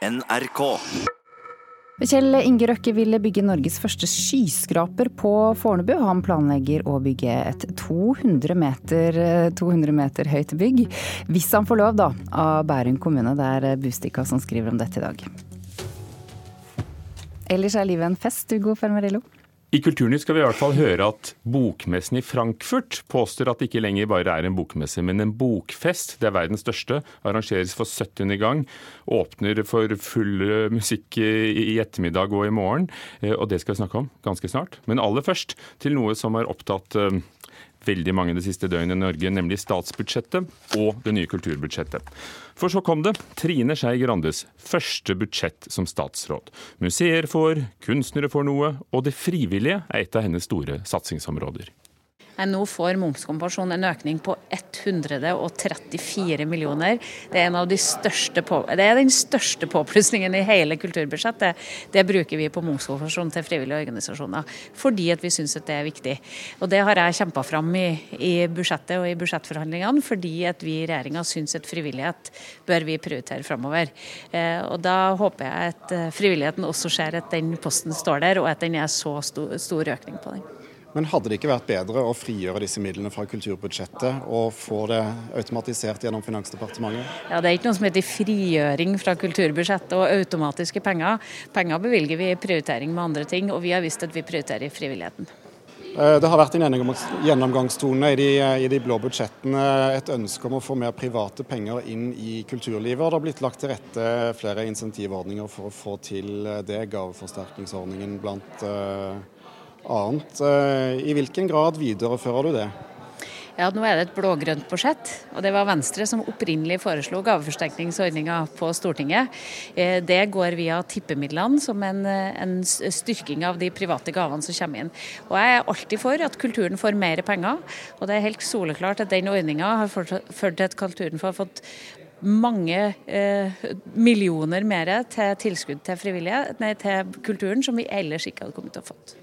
NRK. Kjell Inge Røkke ville bygge Norges første skyskraper på Fornebu. Han planlegger å bygge et 200 meter, 200 meter høyt bygg. Hvis han får lov, da, av Bærum kommune. Det er Bustika som skriver om dette i dag. Ellers er livet en fest, Ugo Fermarello. I Kulturnytt skal vi i hvert fall høre at bokmessen i Frankfurt påstår at det ikke lenger bare er en bokmesse, men en bokfest. Det er verdens største. Arrangeres for 70. gang. Åpner for full musikk i ettermiddag og i morgen. Eh, og det skal vi snakke om ganske snart. Men aller først til noe som har opptatt eh, veldig mange det siste døgnet i Norge, nemlig statsbudsjettet og det nye kulturbudsjettet. For så kom det Trine Skei Grandes første budsjett som statsråd. Museer får, kunstnere får noe, og det frivillige er et av hennes store satsingsområder. Nå får momskompensjonen en økning på 134 millioner. Det er, de på, det er den største påplussingen i hele kulturbudsjettet. Det bruker vi på momskompensasjon til frivillige organisasjoner, fordi vi syns det er viktig. Og Det har jeg kjempa fram i, i, budsjettet og i budsjettforhandlingene, fordi vi i regjeringa syns at frivillighet bør vi prioritere framover. Eh, og Da håper jeg at eh, frivilligheten også ser at den posten står der, og at den er så stor, stor økning på den. Men hadde det ikke vært bedre å frigjøre disse midlene fra kulturbudsjettet og få det automatisert gjennom Finansdepartementet? Ja, Det er ikke noe som heter frigjøring fra kulturbudsjettet og automatiske penger. Penger bevilger vi i prioritering med andre ting, og vi har visst at vi prioriterer frivilligheten. Eh, det har vært en gjennomgangstone i de, i de, blå budsjettene et ønske om å få mer private penger inn i kulturlivet. og Det har blitt lagt til rette flere insentivordninger for å få til det. Gaveforsterkningsordningen blant uh, annet. Eh, I hvilken grad viderefører du det? Ja, Nå er det et blå-grønt budsjett, og det var Venstre som opprinnelig foreslo gaveforsterkningsordninga på Stortinget. Eh, det går via tippemidlene som en, en, styrking av de private gavene som kommer inn. Og Jeg er alltid for at kulturen får mer penger, og det er helt soleklart at den ordninga har ført til at kulturen har fått mange eh, millioner mer til tilskudd til, nei, til kulturen som vi ellers ikke hadde kommet til å fått.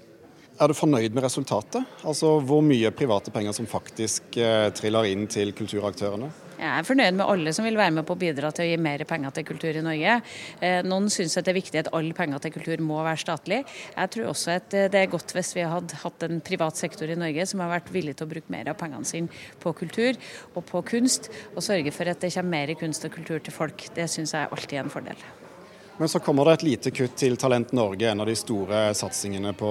Er du fornøyd med resultatet? Altså Hvor mye private penger som faktisk eh, triller inn til kulturaktørene? Jeg er fornøyd med alle som vil være med på å bidra til å gi mer penger til kultur i Norge. Eh, noen syns det er viktig at alle penger til kultur må være statlig. Jeg tror også at eh, det er godt hvis vi hadde hatt en privat sektor i Norge som har vært villig til å bruke mer av pengene sine på kultur og på kunst, og sørge for at det kommer mer kunst og kultur til folk. Det syns jeg alltid er en fordel. Men så kommer det et lite kutt til Talent Norge, en av de store satsingene på,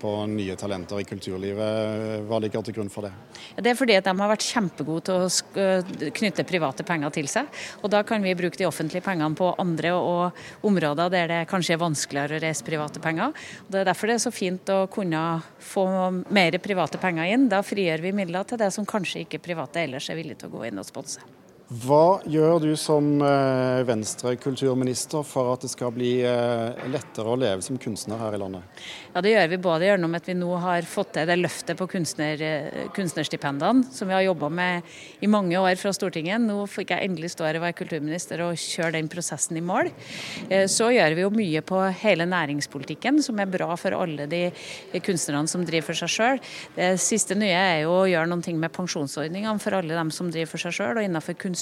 på nye talenter i kulturlivet. Hva ligger til grunn for det? Det er fordi at de har vært kjempegode til å knytte private penger til seg. Og da kan vi bruke de offentlige pengene på andre og områder der det kanskje er vanskeligere å reise private penger. Og det er derfor det er så fint å kunne få mer private penger inn. Da frigjør vi midler til det som kanskje ikke private ellers er villige til å gå inn og sponse. Hva gjør du som eh, Venstre-kulturminister for at det skal bli eh, lettere å leve som kunstner her i landet? Ja, Det gjør vi både gjennom at vi nå har fått til det løftet på kunstner, eh, kunstnerstipendene, som vi har jobba med i mange år fra Stortinget. Nå fikk jeg endelig stå her og være kulturminister og kjøre den prosessen i mål. Så gjør vi jo mye på hele næringspolitikken, som er bra for alle de kunstnerne som driver for seg sjøl. Det siste nye er jo å gjøre noe med pensjonsordningene for alle dem som driver for seg sjøl, og innenfor kunst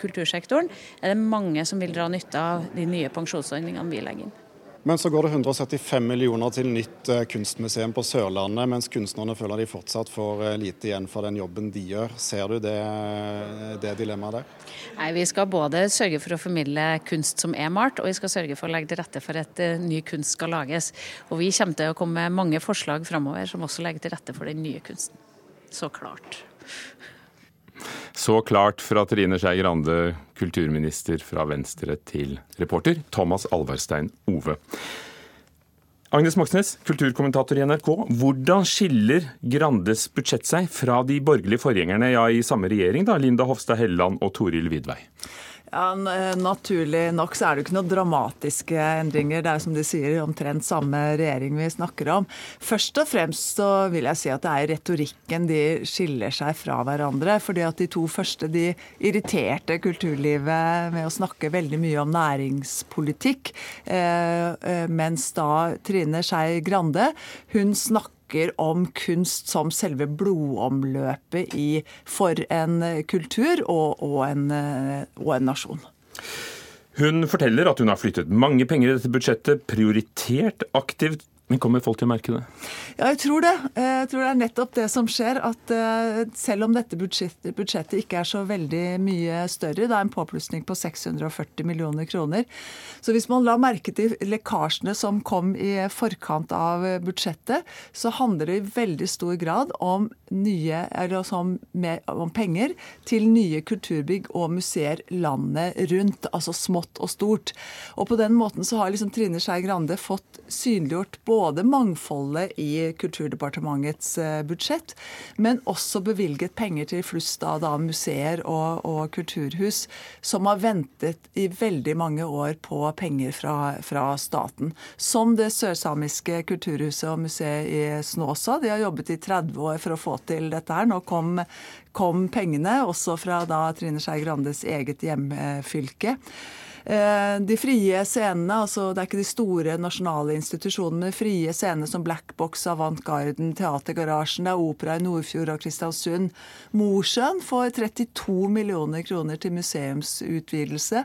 kultursektoren, er det mange som vil dra nytte av de nye pensjonsordningene vi legger inn. Men så går det 175 millioner til nytt eh, kunstmuseum på Sørlandet, mens kunstnerne føler de fortsatt får eh, lite igjen for den jobben de gjør. Ser du det, det dilemmaet der? Nei, Vi skal både sørge for å formidle kunst som er malt, og vi skal sørge for å legge til rette for at ny kunst skal lages. Og Vi kommer til å komme med mange forslag framover som også legger til rette for den nye kunsten. Så klart. Så klart fra Trine Skei Grande, kulturminister fra Venstre, til reporter Thomas Alvarstein Ove. Agnes Moxnes, kulturkommentator i NRK. Hvordan skiller Grandes budsjett seg fra de borgerlige forgjengerne ja, i samme regjering, da, Linda Hofstad Helleland og Toril Vidvei? Ja, eh, Naturlig nok så er det jo ikke noen dramatiske endringer. Det er som de sier, omtrent samme regjering vi snakker om. Først og fremst så vil jeg si at det er retorikken de skiller seg fra hverandre. fordi at de to første de irriterte kulturlivet med å snakke veldig mye om næringspolitikk. Eh, eh, mens da Trine Skei Grande hun snakker snakker om kunst som selve blodomløpet i, for en kultur og, og, en, og en nasjon. Hun forteller at hun har flyttet mange penger i dette budsjettet, prioritert aktivt men kommer folk til å merke det? Ja, jeg tror det. Jeg tror det er nettopp det som skjer. At eh, selv om dette budsjettet, ikke er så veldig mye større, det er en påplussing på 640 millioner kroner. Så hvis man la merke til lekkasjene som kom i forkant av budsjettet, så handler det i veldig stor grad om, nye, eller om, om penger til nye kulturbygg og museer landet rundt. Altså smått og stort. Og på den måten så har liksom Trine Skei Grande fått synliggjort både både mangfoldet i Kulturdepartementets eh, budsjett, men også bevilget penger til flust av da, museer og, og, kulturhus som har ventet i veldig mange år på penger fra, fra staten. Som det sørsamiske kulturhuset og museet i Snåsa. De har jobbet i 30 år for å få til dette her. Nå kom, kom pengene, også fra da Trine Skei Grandes eget hjemfylke. Eh, de frie scenene, altså det er ikke de store nasjonale institusjonene, men de frie scenene som Black Box, Avant Garden, Teatergarasjen, det er opera i Nordfjord og Kristiansund. Mosjøen får 32 millioner kroner til museumsutvidelse.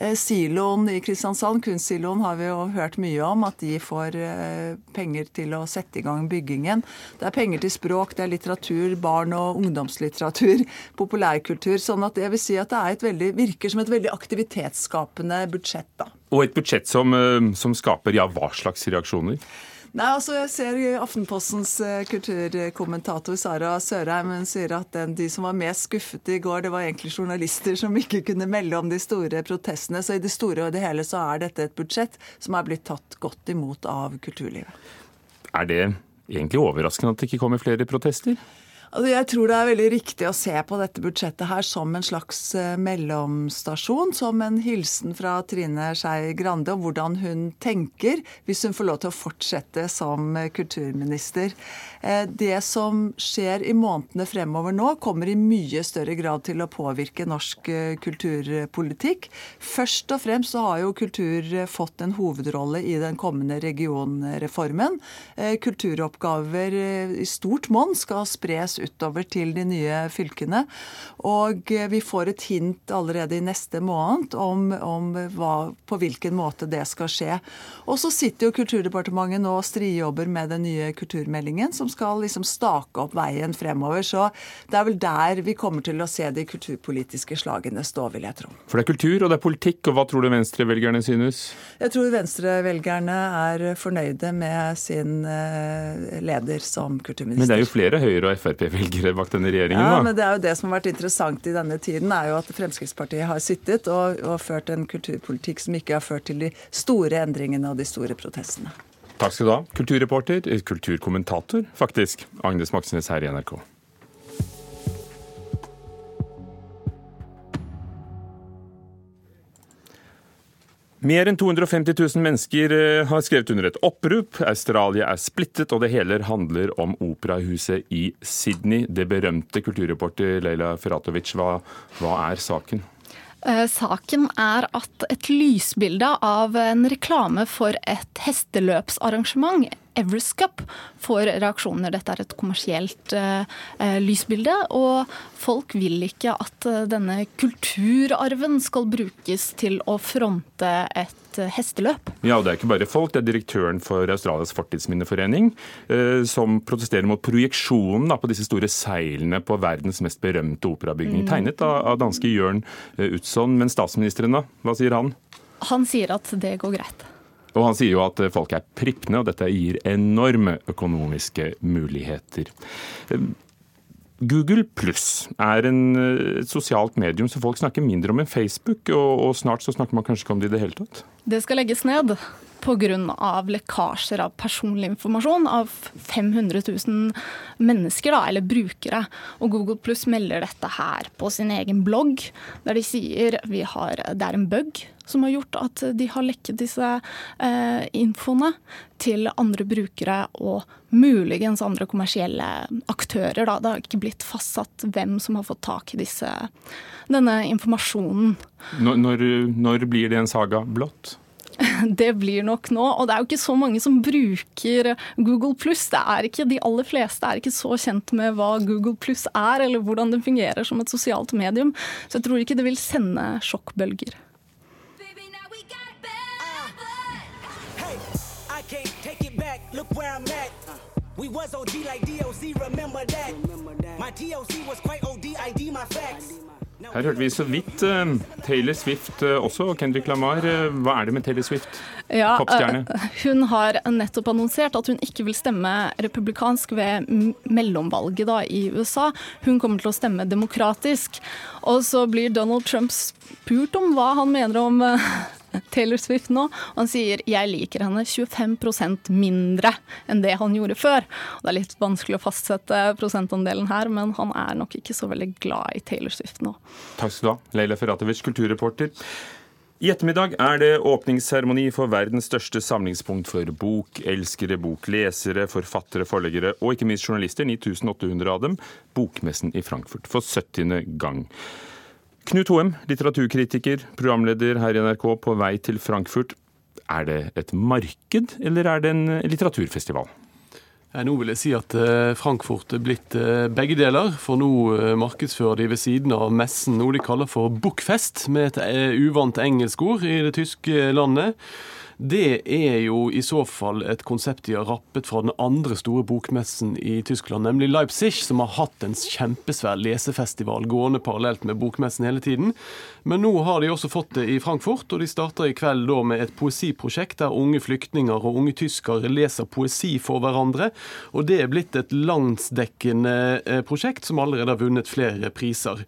Eh, siloen i Kristiansand, kunstsiloen, har vi jo hørt mye om. At de får eh, penger til å sette i gang byggingen. Det er penger til språk, det er litteratur, barn- og ungdomslitteratur, populærkultur. Sånn at det vil si at det et veldig, virker som et veldig aktivitetsskapende budsjett. da. Og et budsjett som, eh, som skaper ja, hva slags reaksjoner? Nei, altså Jeg ser Aftenpostens eh, kulturkommentator Sara Sørheim hun sier at den, de som var mest skuffet i går, det var egentlig journalister som ikke kunne melde om de store protestene. Så i det store og det hele så er dette et budsjett som er blitt tatt godt imot av kulturlivet. Er det egentlig overraskende at det ikke kommer flere protester? Altså jeg tror det er veldig riktig å se på dette budsjettet her som en slags eh, mellomstasjon. Som en hilsen fra Trine Skei Grande om hvordan hun tenker hvis hun får lov til å fortsette som eh, kulturminister. Eh, det som skjer i månedene fremover nå, kommer i mye større grad til å påvirke norsk kulturpolitikk. Først og fremst så har jo kultur fått en hovedrolle i den kommende regionreformen. Kulturoppgaver i stort monn skal spres utover til de nye fylkene. Og eh, vi får et hint allerede i neste måned om, om hva, på hvilken måte det skal skje. Og så sitter jo Kulturdepartementet nå og strijobber med den nye kulturmeldingen, som skal liksom stake opp veien fremover. Så det er vel der vi kommer til å se de kulturpolitiske slagene stå, vil jeg tro. For det er kultur og det er politikk, og hva tror du venstrevelgerne synes? Jeg tror venstrevelgerne er fornøyde med sin eh, leder som kulturminister. Men det er jo flere Høyre- og Frp velgere bak denne regjeringen. Ja, men det er jo det som har vært interessant i denne tiden, er jo at Fremskrittspartiet har sittet og, og ført en kulturpolitikk som ikke har ført til de store endringene og de store protestene. Takk skal du ha. Kulturreporter, kulturkommentator faktisk, Agnes Moxnes her i NRK. Mer enn 250 000 mennesker eh, har skrevet under et opprop. Australia er splittet, og det hele handler om operahuset i Sydney. Det berømte kulturreporter Leila Feratovic, hva, hva er saken? Eh, saken er at et lysbilde av en reklame for et hesteløpsarrangement Everest Cup får reaksjoner. Dette er et kommersielt uh, lysbilde, og folk vil ikke at uh, denne kulturarven skal brukes til å fronte et uh, hesteløp. Ja, og det er ikke bare folk. Det er direktøren for Australias fortidsminneforening som protesterer mot projeksjonen på disse store seilene på verdens mest berømte operabygning, mm. tegnet av, av danske Jørn Utzon. Men statsministeren, da? Hva sier han? Han sier at det går greit. Og han sier jo at folk er prippende, og dette gir enorme økonomiske muligheter. Google pluss er en, et eh, sosialt medium så folk snakker mindre om enn Facebook, og, og snart så snakker man kanskje ikke om det i det hele tatt? Det skal legges ned pga. lekkasjer av personlig informasjon av 500 000 mennesker, da, eller brukere. Og Google Pluss melder dette her på sin egen blogg, der de sier vi har, det er en bug som har gjort at de har lekket disse eh, infoene til andre brukere og muligens andre kommersielle aktører. Da. Det har ikke blitt fastsatt hvem som har fått tak i disse, denne informasjonen. Når, når, når blir det en saga blått? Det blir nok nå. Og det er jo ikke så mange som bruker Google pluss. De aller fleste er ikke så kjent med hva Google pluss er, eller hvordan den fungerer som et sosialt medium. Så jeg tror ikke det vil sende sjokkbølger. We her hørte vi så vidt uh, Taylor Swift uh, også, og Kendrick Lamar. Uh, hva er det med Taylor Swift? Ja, hun har nettopp annonsert at hun ikke vil stemme republikansk ved mellomvalget da, i USA. Hun kommer til å stemme demokratisk. Og så blir Donald Trump spurt om hva han mener om Taylor Swift nå. Og han sier 'jeg liker henne 25% mindre enn det han gjorde før'. Og det er litt vanskelig å fastsette prosentandelen her, men han er nok ikke så veldig glad i Taylor Swift nå. Takk skal du ha, Leila Ferratovic, kulturreporter. I ettermiddag er det åpningsseremoni for verdens største samlingspunkt for bokelskere, boklesere, forfattere, forleggere og ikke minst journalister, 9800 av dem, Bokmessen i Frankfurt for 70. gang. Knut Hoem, litteraturkritiker, programleder her i NRK, på vei til Frankfurt. Er det et marked, eller er det en litteraturfestival? Nå vil jeg si at eh, Frankfurt er blitt eh, begge deler. For nå eh, markedsfører de ved siden av messen noe de kaller for Bookfest, med et uvant engelsk ord i det tyske landet. Det er jo i så fall et konsept de har rappet fra den andre store bokmessen i Tyskland, nemlig Leipzig, som har hatt en kjempesvær lesefestival gående parallelt med bokmessen hele tiden. Men nå har de også fått det i Frankfurt, og de starter i kveld da med et poesiprosjekt der unge flyktninger og unge tyskere leser poesi for hverandre. Og det er blitt et landsdekkende eh, prosjekt som allerede har vunnet flere priser.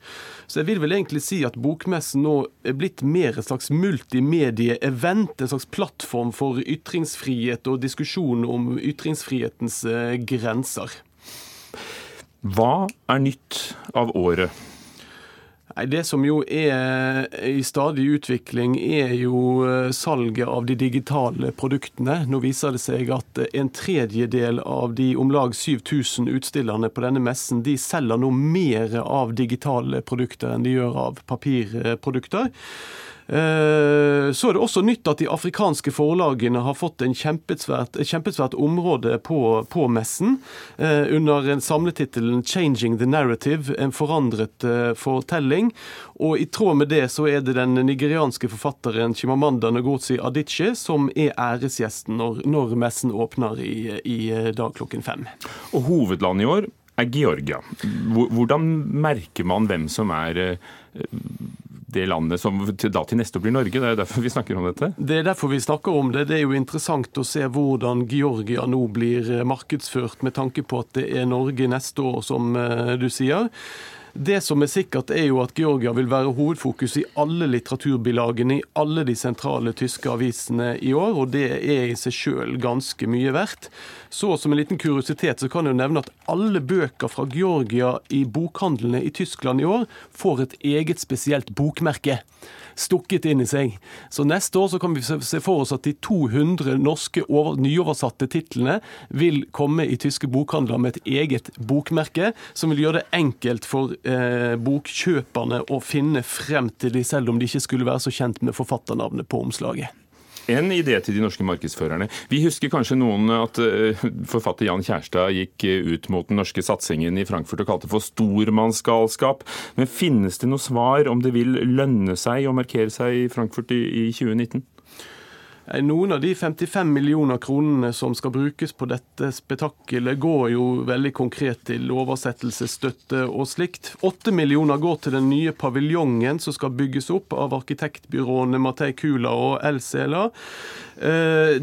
Så jeg vil vel egentlig si at bokmessen nå er blitt mer et slags multimedie-event, en slags plattform plattform for ytringsfrihet og diskusjon om ytringsfrihetens eh, grenser. Hva er nytt av året? Det som jo er i stadig utvikling, er jo eh, salget av de digitale produktene. Nå viser det seg at en tredjedel av de om lag 7000 utstillerne på denne messen, de selger nå mer av digitale produkter enn de gjør av papirprodukter. Eh, så er det også nytt at de afrikanske forlagene har fått en kjempesvært, et kjempesvært område på, på messen eh, under samletittelen 'Changing the Narrative', en forandret eh, fortelling. Og i tråd med det så er det den nigerianske forfatteren Chimamanda Ngozi Adichie som er æresgjesten når, når messen åpner i, i dag klokken fem. Og hovedlandet i år er Georgia. Hvordan merker man hvem som er det landet som da til neste år blir Norge. Det er derfor vi snakker om dette. Det er derfor vi snakker om det. Det er jo interessant å se hvordan Georgia nå blir markedsført med tanke på at det er Norge neste år, som eh, du sier. Det som er sikkert, er jo at Georgia vil være hovedfokus i alle litteraturbilagene i alle de sentrale tyske avisene i år, og det er i seg sjøl ganske mye verdt. Så som en liten kuriositet så kan jeg jo nevne at alle bøker fra Georgia i bokhandlene i Tyskland i år får et eget spesielt bokmerke stukket inn i seg. Så neste år så kan vi se for oss at de 200 norske over, nyoversatte titlene vil komme i tyske bokhandler med et eget bokmerke, som vil gjøre det enkelt for eh, bokkjøperne å finne frem til de, selv om de ikke skulle være så kjent med forfatternavnet på omslaget en idé til de norske markedsførerne. Vi husker kanskje noen at eh, forfatter Jan Kjærstad gikk eh, ut mot den norske satsingen i Frankfurt og kalte for stormannsgalskap. Men finnes det noe svar om det vil lønne seg å markere seg i Frankfurt i 2019? Eh, noen av de 55 millioner kronene som skal brukes på dette spetakkelet, går jo veldig konkret til oversettelsesstøtte og slikt. 8 millioner går til den nye paviljongen som skal bygges opp av arkitektbyråene Matei Kula og Elsela. Eh,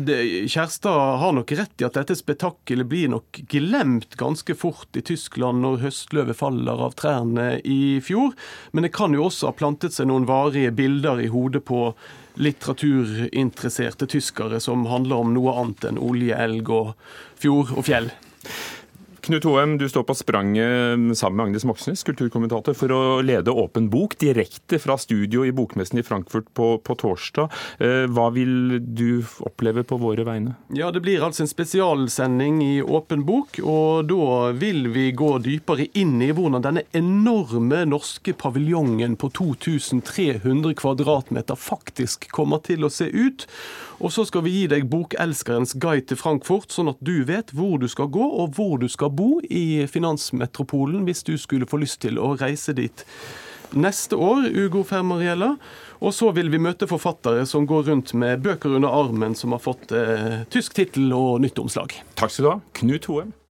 Kjærstad har nok rett i at dette spetakkelet blir nok glemt ganske fort i Tyskland når høstløvet faller av trærne i fjor. Men det kan jo også ha plantet seg noen varige bilder i hodet på litteraturinteresserte tyskere som handler om noe annet enn olje, elg og fjord og fjell. Knut Hoem, du står på spranget sammen med Agnes Moxnes, kulturkommentator, for å lede Åpen bok direkte fra studio i Bokmessen i Frankfurt på, på, torsdag. Eh, hva vil du oppleve på våre vegne? Ja, Det blir altså en spesialsending i Åpen bok, og da vil vi gå dypere inn i hvordan denne enorme norske paviljongen på 2300 kvadratmeter faktisk kommer til å se ut. Og så skal vi gi deg bokelskerens guide til Frankfurt, sånn at du vet hvor du skal gå og hvor du skal bo i finansmetropolen hvis du skulle få lyst til å reise dit neste år, Ugo Fermariella. Og så vil vi møte forfattere som går rundt med bøker under armen som har fått eh, tysk tittel og nytt omslag. Takk skal du ha, Knut Hoem.